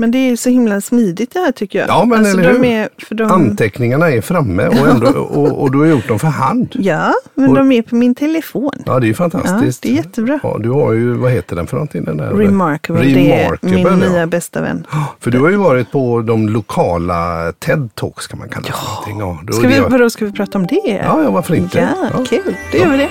Men det är ju så himla smidigt det här tycker jag. Ja, men alltså, eller hur? är, de, Anteckningarna är framme och, ändå, och, och du har gjort dem för hand. Ja, men Och- de är på min telefon. Ja, det är ju Ja, fantastiskt. det är jättebra. Ja, du har ju, vad heter den för någonting? Den där? Remarkable, det är Remarkable, min ja. nya bästa vän. För du har ju varit på de lokala TED-talks kan man kalla det. någonting. Ja, då, Ska vi, var- vadå, ska vi prata om det? ja, ja, varför inte? Ja, Ja. kul. Då gör vi det.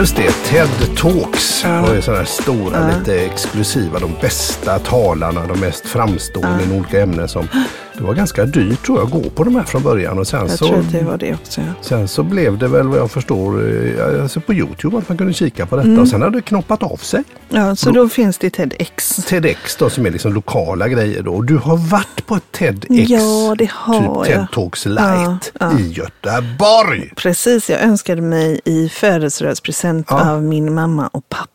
Just det, TED Talks. Var ju sådana här stora, lite exklusiva, de bästa talarna, de mest framstående i olika ämnen som det var ganska dyrt tror jag att gå på de här från början och sen Jag så tror att det var det också. Ja. Sen så blev det väl vad jag förstår eh, alltså på Youtube att man kunde kika på detta Mm. och sen hade det knoppat av sig. Ja, så då finns det TEDx. TEDx då som är liksom lokala grejer då. Och du har varit på ett TEDx, Ja, det har typ jag. TED Talks Light Ja, ja. i Göteborg. Precis, jag önskade mig i födelsedagspresent av min mamma och pappa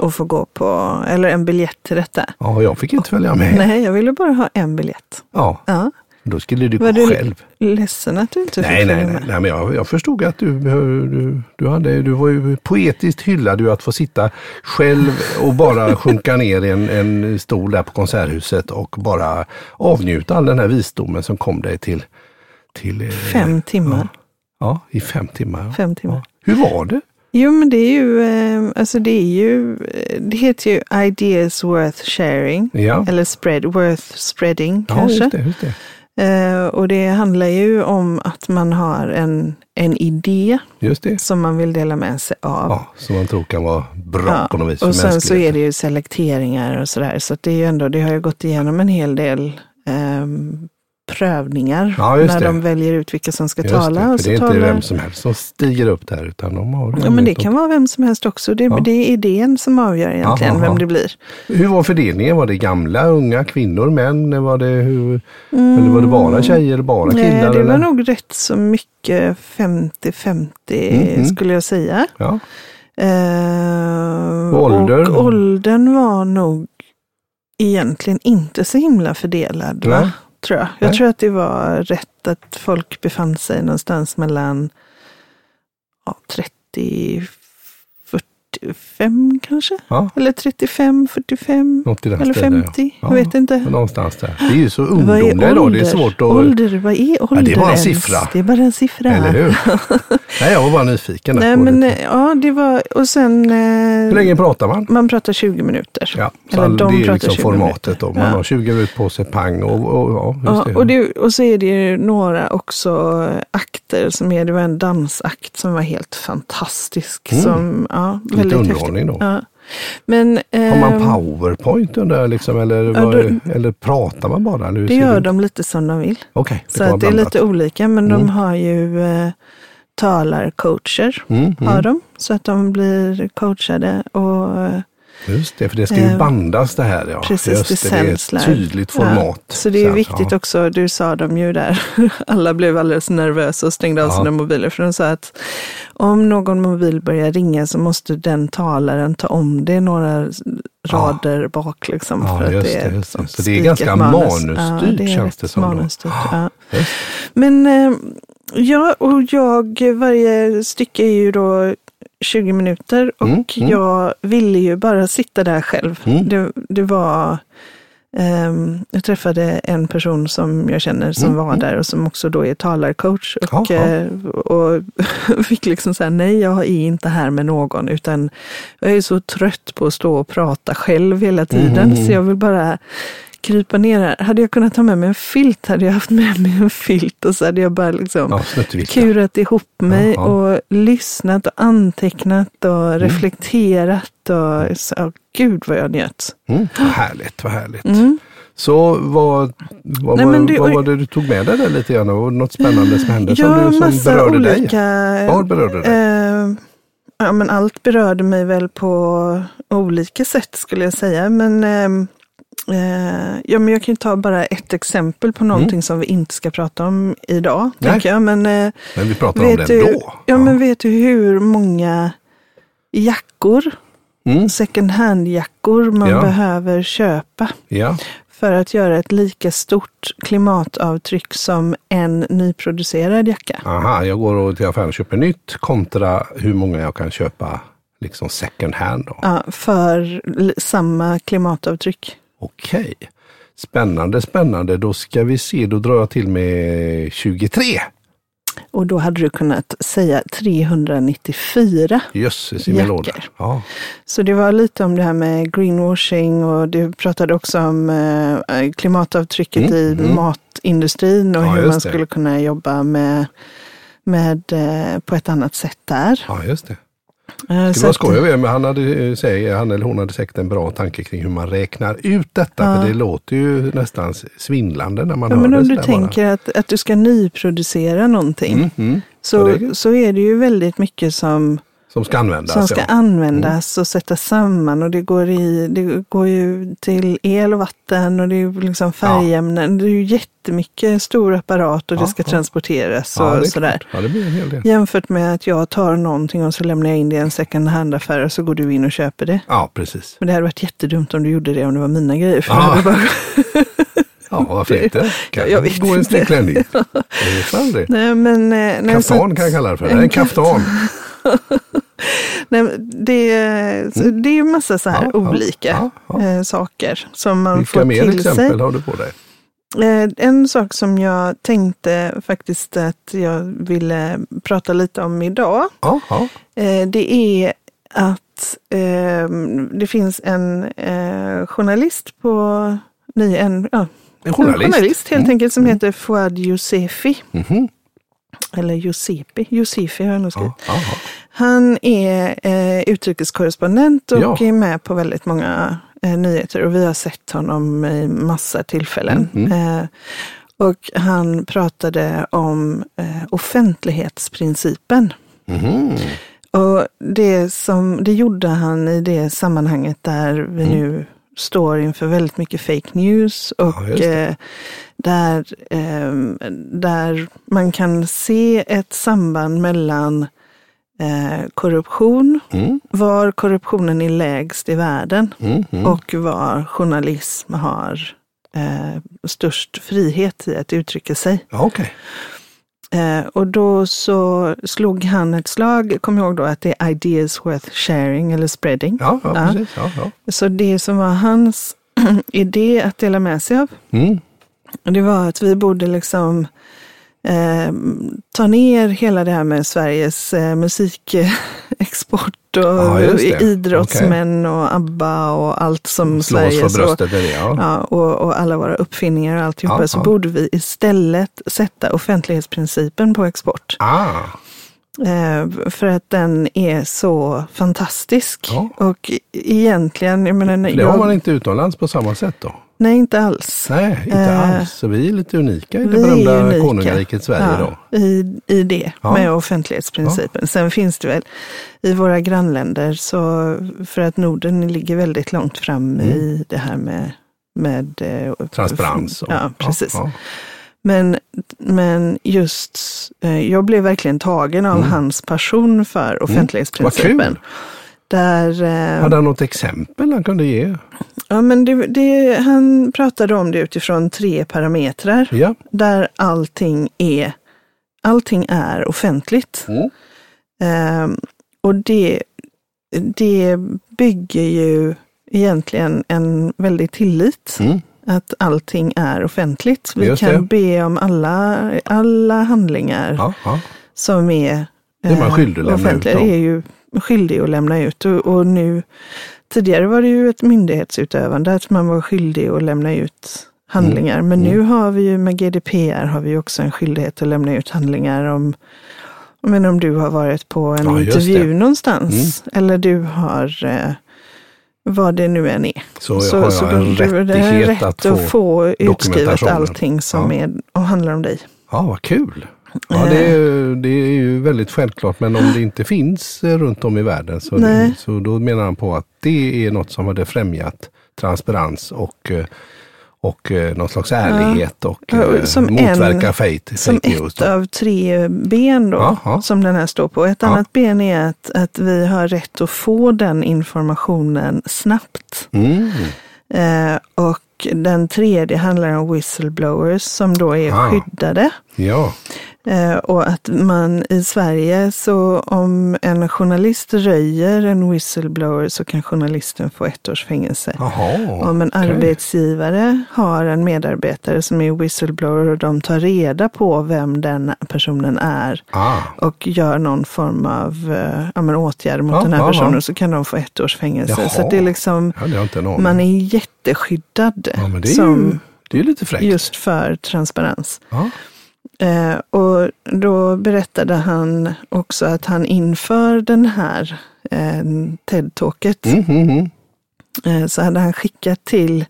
att få gå på, eller en biljett till detta. Ja, jag fick inte följa med. Nej, jag ville bara ha en biljett. Ja, Ja. då skulle du gå Var du själv. ledsen att du inte fick Nej, nej, följa nej, med? nej, men jag, jag förstod att du, du, du, hade, du var ju poetiskt hyllad ju att få sitta själv och bara sjunka ner i en, en stol där på Konserthuset och bara avnjuta all den här visdomen som kom dig till, till eh, Fem timmar. Ja, i fem timmar. Fem timmar. Ja. Hur var det? Jo, men det är ju, eh, alltså det är ju, eh, det heter ju ideas worth sharing. Ja, Eller spread, worth spreading ja kanske. just det. Just det. Eh, och det handlar ju om att man har en, en idé som man vill dela med sig av. Ja, som man tror kan vara bra Ja, på något vis Och sen så är det ju selekteringar och sådär. Så det är ju ändå, det har ju gått igenom en hel del ehm, prövningar Ja, när de väljer ut vilka som ska Just tala. det, och för så det är inte talar... vem som helst som stiger upp där utan de har Ja, men det kan vara vem som helst också. Det, Ja. det är idén som avgör egentligen Jaha, ja. vem det blir. Hur var fördelningen? Var det gamla, unga, kvinnor, män? Var det, hur, Eller var det bara tjejer, bara killar? Nej, det var eller? nog rätt så mycket 50-50 Mhm. skulle jag säga. Ja. Eh, ålder? Och åldern var nog egentligen inte så himla fördelad. Va? Tror jag. jag Nej. tror att det var rätt att folk befann sig någonstans mellan ja, 30 45 kanske? ja, Eller 35, 45 något i den eller stilen, 50. Ja. Jag vet inte. Ja, någonstans där. Det är ju så ungdomliga idag. Det är svårt att... Ålder, vad är ålder det är bara en ens? siffra. Det är bara en siffra. Eller hur? Nej, jag var bara nyfiken. Nej, men det. eh, ja, det var, och sen... eh, Hur länge pratar man? Man pratar 20 minuter. Ja, så Eller de det är liksom 20 formatet då. Man Ja. har 20 minuter på sig, pang och, och ja, just Ja, det. och, det, och så är det ju några också akter som är, det var en dansakt som var helt fantastisk. Mm. Som, ja, Lite underhållning häftig. då. Ja. Men Har man ehm, powerpoint under liksom, eller, Ja, då- eller pratar man bara? Eller det gör ut? de lite som de vill. Okej, det Så att det är lite olika, men Mm. de har ju eh, talarcoacher. Mm, Har mm. de, så att de blir coachade. Och, eh, Just det, för det ska ju Eh, bandas det här. Ja. precis, Just det det, är ett tydligt format. Ja, så det är sen, viktigt ja. också, du sa de ju där, alla blev alldeles nervösa och stängde av Ja. sina mobiler. För de sa att om någon mobil börjar ringa så måste den talaren ta om det några rader bak. Liksom, Ja, för att det är det, sånt Så det är ganska manus. manusstyrt, ja, det är känns det som. Manusstyrt, ja. Men eh, ja, och jag, varje stycke är ju då 20 minuter och Mm, mm. jag ville ju bara sitta där själv. Mm. Det, det var, ehm, jag träffade en person som jag känner som Mm, var mm. där och som också då är talarcoach. Och, Ja, ja. eh, och fick liksom säga nej, jag är inte här med någon utan jag är så trött på att stå och prata själv hela tiden Mhm. så jag vill bara krypa ner här. Hade jag kunnat ta med mig en filt hade jag haft med mig en filt och så hade jag bara liksom Ja, kurat ihop mig Ja, ja. och lyssnat och antecknat och Mm. reflekterat. Och så, oh, gud vad jag njöt. Mm, vad härligt, vad härligt. Mm. Så vad, vad, Nej, du- vad var det du tog med dig där lite grann? Var det något spännande som hände som, du, som berörde dig? olika... Vad berörde dig? Eh, ja, men allt berörde mig väl på olika sätt skulle jag säga. Men, eh, ja, men jag kan ta bara ett exempel på någonting som vi inte ska prata om idag. Mm. Nej. Tänker jag. Men, eh, Men vi pratar om det ändå. ja, men vet du hur många jackor, Mm, second hand-jackor man Ja. behöver köpa ja. för att göra ett lika stort klimatavtryck som en nyproducerad jacka. Aha, jag går till affären och köper nytt kontra hur många jag kan köpa liksom second hand. Då. Ja, för samma klimatavtryck. Okej. Spännande, spännande. Då ska vi se, då drar jag till med 23. Och då hade du kunnat säga 394. Jösses i min låda. Ja. Så det var lite om det här med greenwashing och du pratade också om eh, klimatavtrycket Mm, i mm. matindustrin och Ja, hur man det. skulle kunna jobba med, med eh, på ett annat sätt där. ja, just det. Eh, Det så var att- skoj men han, hade, eh, säger, han eller hon hade säkert en bra tanke kring hur man räknar ut detta. Ja. För det låter ju nästan svindlande när man Ja, hör men det om du tänker att, att du ska nyproducera någonting. Mm, mm. så, Ja, det- så är det ju väldigt mycket som, Som ska användas. som ska ja. användas och sättas samman och det går, i, det går ju till el och vatten och det är liksom färgämnen. Det är ju jättemycket stor apparat och det Ja, ska ja. transporteras ja, och det är sådär. Ja, det. Jämfört med att jag tar någonting och så lämnar jag in det i en second hand-affär och så går du in och köper det. Ja, precis. Men det hade varit jättedumt om du gjorde det om det var mina grejer. För Ja. jag bara, Ja, varför inte? Kan jag vet gå en inte. snygg klänning. Det vet aldrig. nej, men, nej, så Kaftan att- kan jag kalla det för. Det är en kaftan. Nej, det, så det är ju massa så här Mm. Ja, olika ja, ja. eh, saker som man Vilka får mer till exempel sig. har du på dig? Eh, en sak som jag tänkte faktiskt att jag ville prata lite om idag. Ja. Eh, det är att det finns en journalist på ny, en, ja, En en journalist. journalist helt Mm. enkelt som heter Fouad Yousefi. Mhm. Eller Josepi, Josefi har jag nog skrivit. Han är eh, utrikeskorrespondent och Ja. är med på väldigt många eh, nyheter och vi har sett honom i massa tillfällen. Mm, Eh, och han pratade om eh, offentlighetsprincipen. Mhm. Och det, som, det gjorde han i det sammanhanget där vi Mm. nu står inför väldigt mycket fake news och Ja, eh, där, eh, där man kan se ett samband mellan eh, korruption, Mm. var korruptionen är lägst i världen Mm. Mm. och var journalism har eh, störst frihet i att uttrycka sig. Okej. Eh, och då så slog han ett slag, kom ihåg då att det är ideas worth sharing eller spreading. Ja, ja, Ja. precis. Så det som var hans idé att dela med sig av, Mm. det var att vi borde liksom eh, ta ner hela det här med Sveriges eh, musikexport och Ja, idrottsmän och ABBA och allt som Slå oss Sverige för så bröstet med det. Ja. Ja, och, och alla våra uppfinningar och alltihopa, Ja, så ja. borde vi istället sätta offentlighetsprincipen på export. Ah, Eh, för att den är så fantastisk. Ja. Och egentligen, jag menar, det jag, har man inte utomlands på samma sätt då? Nej inte alls. Nej, inte Eh, alls. Så vi är lite unika i det berömda konungariket Sverige Ja, då. I, I det, Ja. med offentlighetsprincipen. Sen finns det väl i våra grannländer, så för att Norden ligger väldigt långt fram i det här med, med eh, Transparens. och- Ja, precis. Ja, Men, men just, eh, jag blev verkligen tagen av Mm. hans passion för Vad offentlighetsprincipen. kul! Där, eh, Hade han något exempel han kunde ge? Ja, men det, det, han pratade om det utifrån tre parametrar Ja. där allting är, allting är offentligt. Mm. Eh, och det, det bygger ju egentligen en väldig tillit. Mm. Att allting är offentligt. Vi Just kan det. be om alla, alla handlingar Ja, ja. som är, Det är man eh, skyldig att lämna ut offentliga. dem. är ju skyldig att lämna ut. Och, och nu, tidigare var det ju ett myndighetsutövande att man var skyldig att lämna ut handlingar. Men Mm. nu har vi ju med GDPR har vi också en skyldighet att lämna ut handlingar om men om du har varit på en Ja, intervju det. Mm. någonstans eller du har eh, vad det nu än är. Så, har jag en rättighet rätt att få utskrivet dokumentationen. allting som Ja. är och handlar om dig. Ja, vad kul! Ja, det, är, det är ju väldigt självklart, men om det inte finns eh, runt om i världen så, det, så då menar han på att det är något som hade främjat transparens och, eh, och eh, någon slags ärlighet och Ja, eh, som motverka en- fake, Som news. ett då. av tre ben då, ja. som den här står på. Ett Ja. annat ben är att, att vi har rätt att få den informationen snabbt. Mm. Eh, och den tredje handlar om whistleblowers som då är Ah. skyddade. Ja, Eh, och att man i Sverige, så om en journalist röjer en whistleblower så kan journalisten få ett års fängelse. jaha. Om en okej. arbetsgivare har en medarbetare som är whistleblower och de tar reda på vem den personen är Ah, och gör någon form av eh, ja, men åtgärd mot Ja, den här ja. personen så kan de få ett års fängelse. Jaha. Så det är liksom, det man är jätteskyddad ja, det är som ju det är lite fräckt. just för transparens. Eh, och då berättade han också att han inför den här eh, TED-talket Mm, mm, mm. eh, så hade han skickat till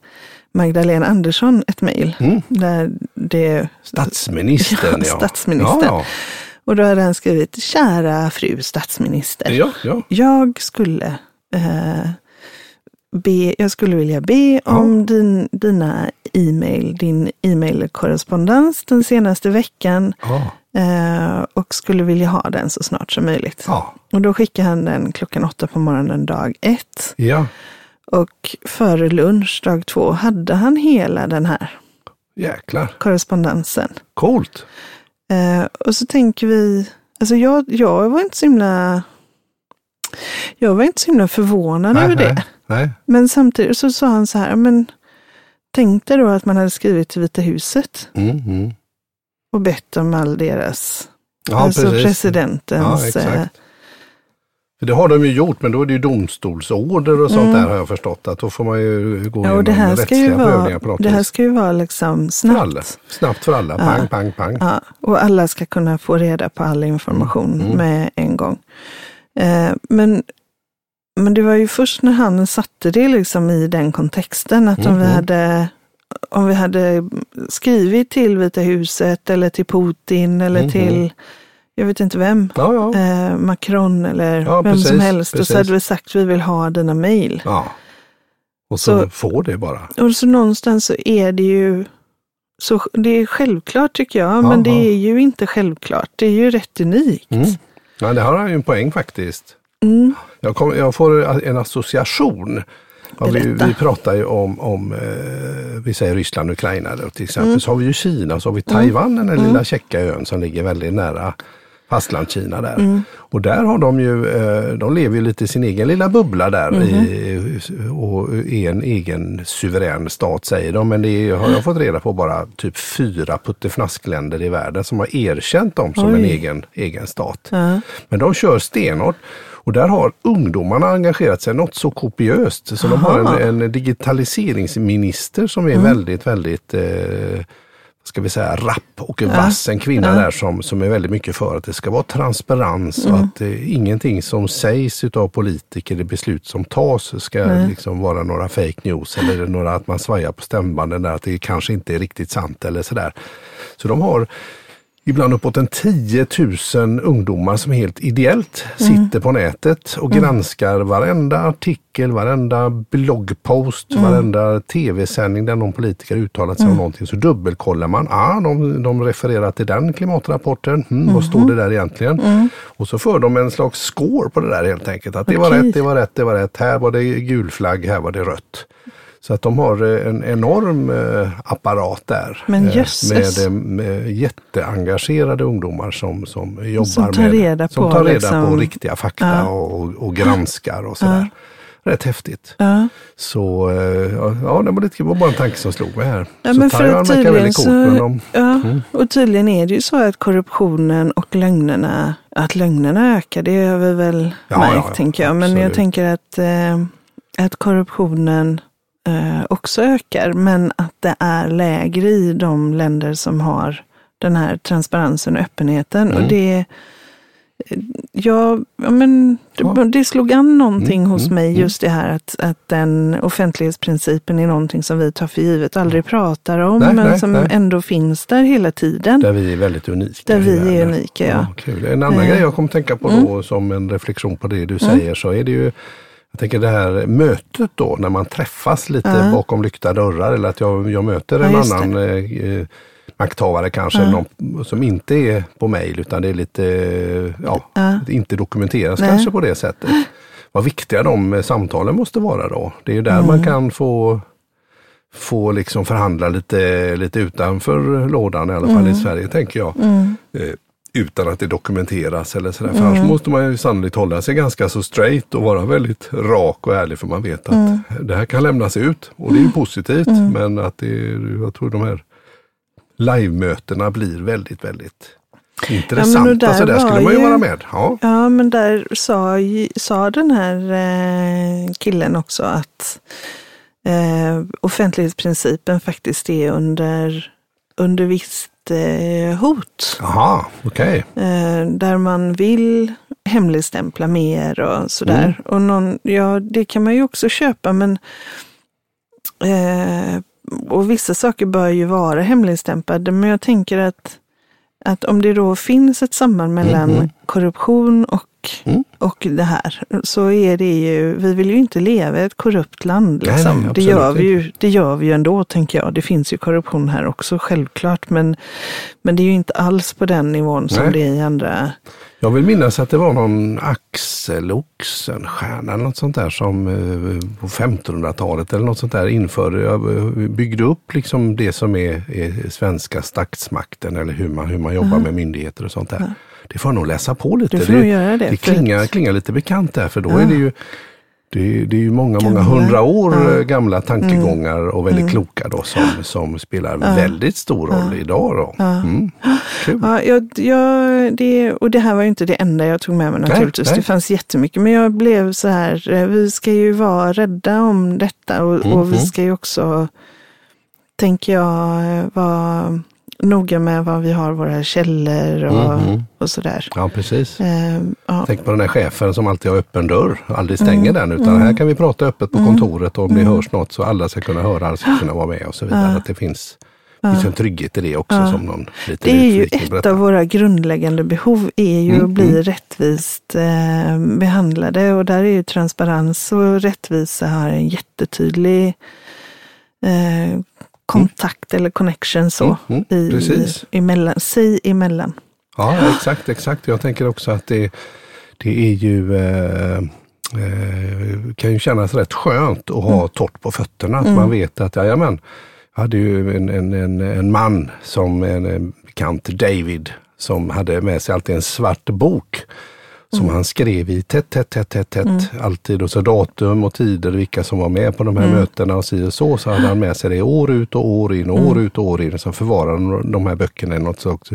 Magdalena Andersson ett mejl. Mm. Där det, Statsministern, Ja, ja. statsministern. Ja, och då hade han skrivit, kära fru statsminister. ja. ja, Jag skulle eh, be, jag skulle vilja be om din, dina e-mail, din e-mailkorrespondens den senaste veckan ja. Eh, och skulle vilja ha den så snart som möjligt. ja. Och då skickade han den klockan åtta på morgonen dag ett. ja. Och före lunch dag två hade han hela den här Jäklar. korrespondensen. Coolt. Eh, och så tänker vi, alltså jag, jag var inte så himla jag var inte så himla förvånad över det. nej, nej. Men samtidigt så sa han så här, men tänk dig då att man hade skrivit till Vita huset Mm, mm. Och bett om all deras, Ja, alltså precis. presidentens. Ja, eh, För det har de ju gjort, men då är det ju domstolsorder och sånt där har jag förstått. Att då får man ju gå Mm. ja, och det här, ska ju vara, på något det här vis. ska ju vara liksom För alla. snabbt. Snabbt för alla. Pang, pang, pang. Ja, och alla ska kunna få reda på all information Mm, med en gång. Eh, men, men det var ju först när han satte det liksom i den kontexten att om, vi Mhm. hade, om vi hade skrivit till Vita huset eller till Putin eller Mhm. till, jag vet inte vem, Ja, ja. eh, Macron eller Ja, vem som precis, helst. Och precis. så hade vi sagt vi vill ha dina mejl. Och så, Så- får det bara. Och så någonstans så är det ju så det är självklart tycker jag, men det är ju inte självklart. Det är ju rätt unikt. Mm. Ja, det har han ju en poäng faktiskt. Mm. Jag, kom, jag får en association. Ja, vi, vi pratar ju om, om eh, vi säger Ryssland och Ukraina då, till exempel. Mm. Så har vi ju Kina, så har vi Taiwan, den här lilla käcka ön som ligger väldigt nära fastlandskina där. Mm. Och där har de ju, eh, de lever ju lite i sin egen lilla bubbla där Mhm. i, och är en egen suverän stat säger de. Men det är, har jag fått reda på bara typ fyra puttefnaskländer i världen som har erkänt dem som en Oj. egen, egen stat. Ja. Men de kör stenhårt. Och där har ungdomarna engagerat sig något så kopiöst. Så de har Aha. en, en digitaliseringsminister som är väldigt, väldigt eh, ska vi säga, rapp och vass. En kvinna Ja. där som, som är väldigt mycket för att det ska vara transparens och att eh, ingenting som sägs utav politiker i beslut som tas ska Nej. liksom vara några fake news eller några att man svajar på stämbanden där att det kanske inte är riktigt sant eller sådär. Så de har ibland uppåt en 10 000 ungdomar som helt ideellt sitter på nätet och granskar varenda artikel, varenda bloggpost, varenda tv-sändning där någon politiker uttalat sig om någonting. Så dubbelkollar man, ah, de, de refererar till den klimatrapporten, mm, vad står det där egentligen? Och så för de en slags score på det där helt enkelt. Att det var Okej. rätt, det var rätt, det var rätt, här var det gul flagg, här var det rött. Så att de har eh, en enorm eh, apparat där. Eh, med, med jätteengagerade ungdomar som, som jobbar tar med reda som på tar reda liksom- på riktiga fakta Ja. och, och granskar och sådär. Rätt häftigt. Ja. Så ja, ja, det var, lite, det var bara en tanke som slog mig här. Ja, så men Taiwan verkar väldigt coolt. Men de, ja, Mm. och tydligen är det ju så att korruptionen och lögnerna, att lögnerna ökar, det har vi väl Ja, märkt ja, ja, tänker jag. Men jag absolut. tänker att, eh, att korruptionen också ökar, men att det är lägre i de länder som har den här transparensen och öppenheten. Mm. Och det, ja, ja, men det, Ja. det slog an någonting Mm, hos mm, mig, mm. just det här att, att den offentlighetsprincipen är någonting som vi tar för givet aldrig pratar om, Nej, men nej, som nej. ändå finns där hela tiden. där vi är väldigt unika. Där vi är unika, ja. kul. En annan Eh. grej jag kommer tänka på då som en reflektion på det du säger så är det ju jag tänker det här mötet då när man träffas lite Ja. bakom lyckta dörrar eller att jag, jag möter Ja, en just annan eh, eh, makthavare kanske Ja. någon, som inte är på mail utan det är lite, eh, ja, Ja. inte dokumenteras kanske på det sättet. Vad viktiga de samtalen måste vara då. Det är ju där Mm. man kan få få liksom förhandla lite, lite utanför lådan, i alla fall i Sverige tänker jag. Eh, utan att det dokumenteras eller sådär. För annars måste man ju sannolikt hålla sig ganska så straight och vara väldigt rak och ärlig för man vet att det här kan lämnas ut och det är ju positivt men att det är, jag tror de här livemötena blir väldigt, väldigt intressanta. där så där skulle man ju vara med. Ja. Ja, men där sa, sa den här eh, killen också att eh, offentlighetsprincipen faktiskt är under, under visst eh, hot. Jaha, okej. Eh, där man vill hemligstämpla mer och sådär. Och någon, ja, det kan man ju också köpa, men eh, och vissa saker bör ju vara hemligstämplade, men jag tänker att, att om det då finns ett samband mellan Mhm. korruption och, Mm. och det här, så är det ju, vi vill ju inte leva i ett korrupt land. Nej, Liksom. nej, det, absolut gör vi ju, det gör vi ju ändå, tänker jag. Det finns ju korruption här också, självklart, men, men det är ju inte alls på den nivån som Nej. det är i andra Jag vill minnas att det var någon Axel Oxenstierna eller något sånt där som eh, på 1500-talet eller något sånt där införde, eh, byggde upp liksom det som är, är svenska statsmakten eller hur man, hur man jobbar med myndigheter och sånt där. Det får jag nog läsa på lite. Du får nog göra det, det klingar, att- klingar lite bekant där för då Ja. är det ju det, är- det är ju många, många hundra år Ja. Mm. eh, gamla tankegångar och väldigt kloka då som, som spelar väldigt stor roll idag. Då. Mm. Kul. Ja, jag, jag, det, och det här var ju inte det enda jag tog med mig naturligtvis. nej. Det fanns jättemycket. Men jag blev så här, eh, vi ska ju vara rädda om detta och, och vi Mhm. ska ju också, tänker jag, eh, vara noga med var vi har våra källor och, Mhm. och sådär. Ja, precis. Eh, ja. Tänk på den här chefen som alltid har öppen dörr, aldrig Mm. stänger den. Utan här kan vi prata öppet på kontoret och om det hörs något så alla ska kunna höra, alla ska kunna vara med och så vidare. Att det finns, en trygghet i det också som någon lite Det är ju ett berättar. av våra grundläggande behov, är ju Mm, att bli rättvist eh, behandlade. Och där är ju transparens och rättvisa har en jättetydlig eh, kontakt eller connection så. Mm, mm, i, precis. emellan, sig emellan. Ja, exakt, exakt. Jag tänker också att det, det är ju eh, eh, kan ju kännas rätt skönt att Mm. ha torrt på fötterna. Att man vet att, jajamän, jag hade ju en, en, en, en man som en, en bekant, David, som hade med sig alltid en svart bok. Som Mm. han skrev i tätt, tätt, tätt, tätt, tätt. Alltid och så datum och tider, vilka som var med på de här Mm. mötena och och så. Så hade han med sig det år ut och år in och Mm. år ut och år in. Så förvarade han de här böckerna i något slags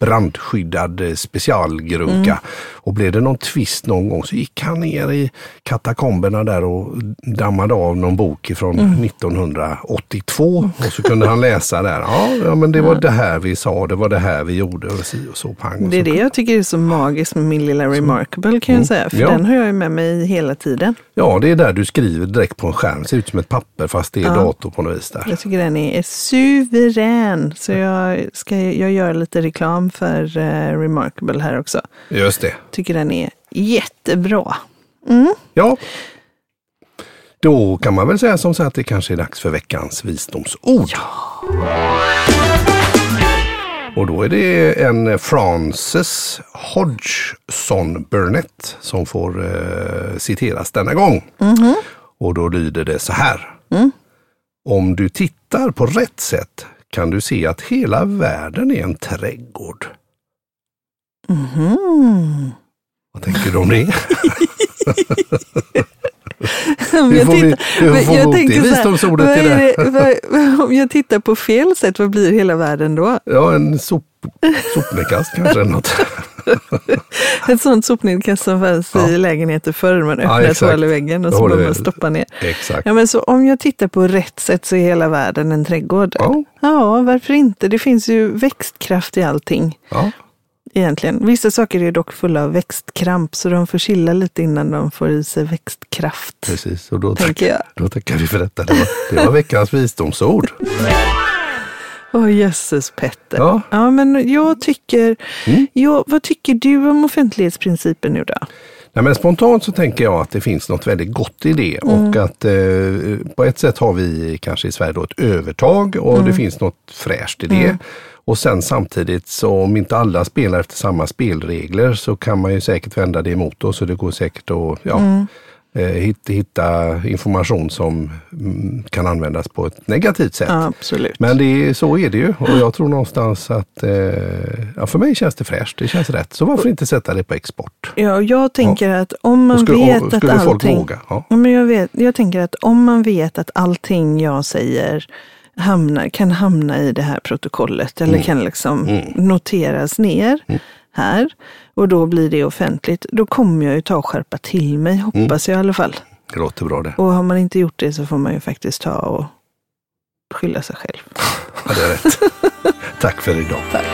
brandskyddad specialgrunka. Mm. Och blev det någon twist någon gång så gick han ner i katakomberna där och dammade av någon bok ifrån Mm. 1982. Och så kunde han läsa där. Ja, ja, men det var det här vi sa, det var det här vi gjorde och si och så. Pang, och Det är så. det jag tycker är så magiskt med min lilla Remarkable kan jag säga. För Mm. Ja. den har jag ju med mig hela tiden. Ja, det är där du skriver direkt på en skärm. ser ut som ett papper fast det är dator på något vis där. Jag tycker den är suverän. Så jag, ska, jag gör lite reklam för eh, Remarkable här också. Just det. Tycker den är jättebra. Ja. Då kan man väl säga som så att det kanske är dags för veckans visdomsord. Och då är det en Frances Hodgson Burnett som får eh, citeras denna gång. Och då lyder det så här. Om du tittar på rätt sätt kan du se att hela världen är en trädgård. Mhm. Vad tänker du om det? Om jag vi- tittar- jag tänker så här, det? vad- Om jag tittar på fel sätt, vad blir hela världen då? Ja, en sop, sopnedkast kanske. eller något. Ett sånt sopnedkast som fanns Ja. i lägenheter förr. Man öppnar ett exakt. hål i väggen och så bara man stoppa ner. Exakt. Ja, men så om jag tittar på rätt sätt så är hela världen en trädgård. Ja. ja, varför inte? Det finns ju växtkraft i allting. Ja, egentligen. Vissa saker är dock fulla av växtkramp så de får chilla lite innan de får i sig växtkraft. precis. Och då, jag. då tackar vi för detta. Det var, det var veckans visdomsord. Åh jösses Petter. Ja. ja men jag tycker, Mm. ja, vad tycker du om offentlighetsprincipen nu då? Nej, men spontant så tänker jag att det finns något väldigt gott i det. Och att eh, på ett sätt har vi kanske i Sverige då ett övertag och det finns något fräscht i det. Och sen samtidigt så om inte alla spelar efter samma spelregler så kan man ju säkert vända det emot oss och det går säkert att ja, eh, hitta, hitta information som mm, kan användas på ett negativt sätt. Ja, absolut. Men det är, så är det ju och jag tror någonstans att, eh, ja, för mig känns det fräscht, det känns rätt. Så varför inte sätta det på export? Ja, jag tänker att om man skulle, vet och att folk allting... våga? Ja. Ja, men jag, vet, jag tänker att om man vet att allting jag säger hamnar, kan hamna i det här protokollet eller Mm. kan liksom noteras ner här och då blir det offentligt, då kommer jag ju ta och skärpa till mig, Mm. hoppas jag i alla fall. Det låter bra det. Och har man inte gjort det så får man ju faktiskt ta och skylla sig själv. Ja, det är rätt. Tack för idag. Tack.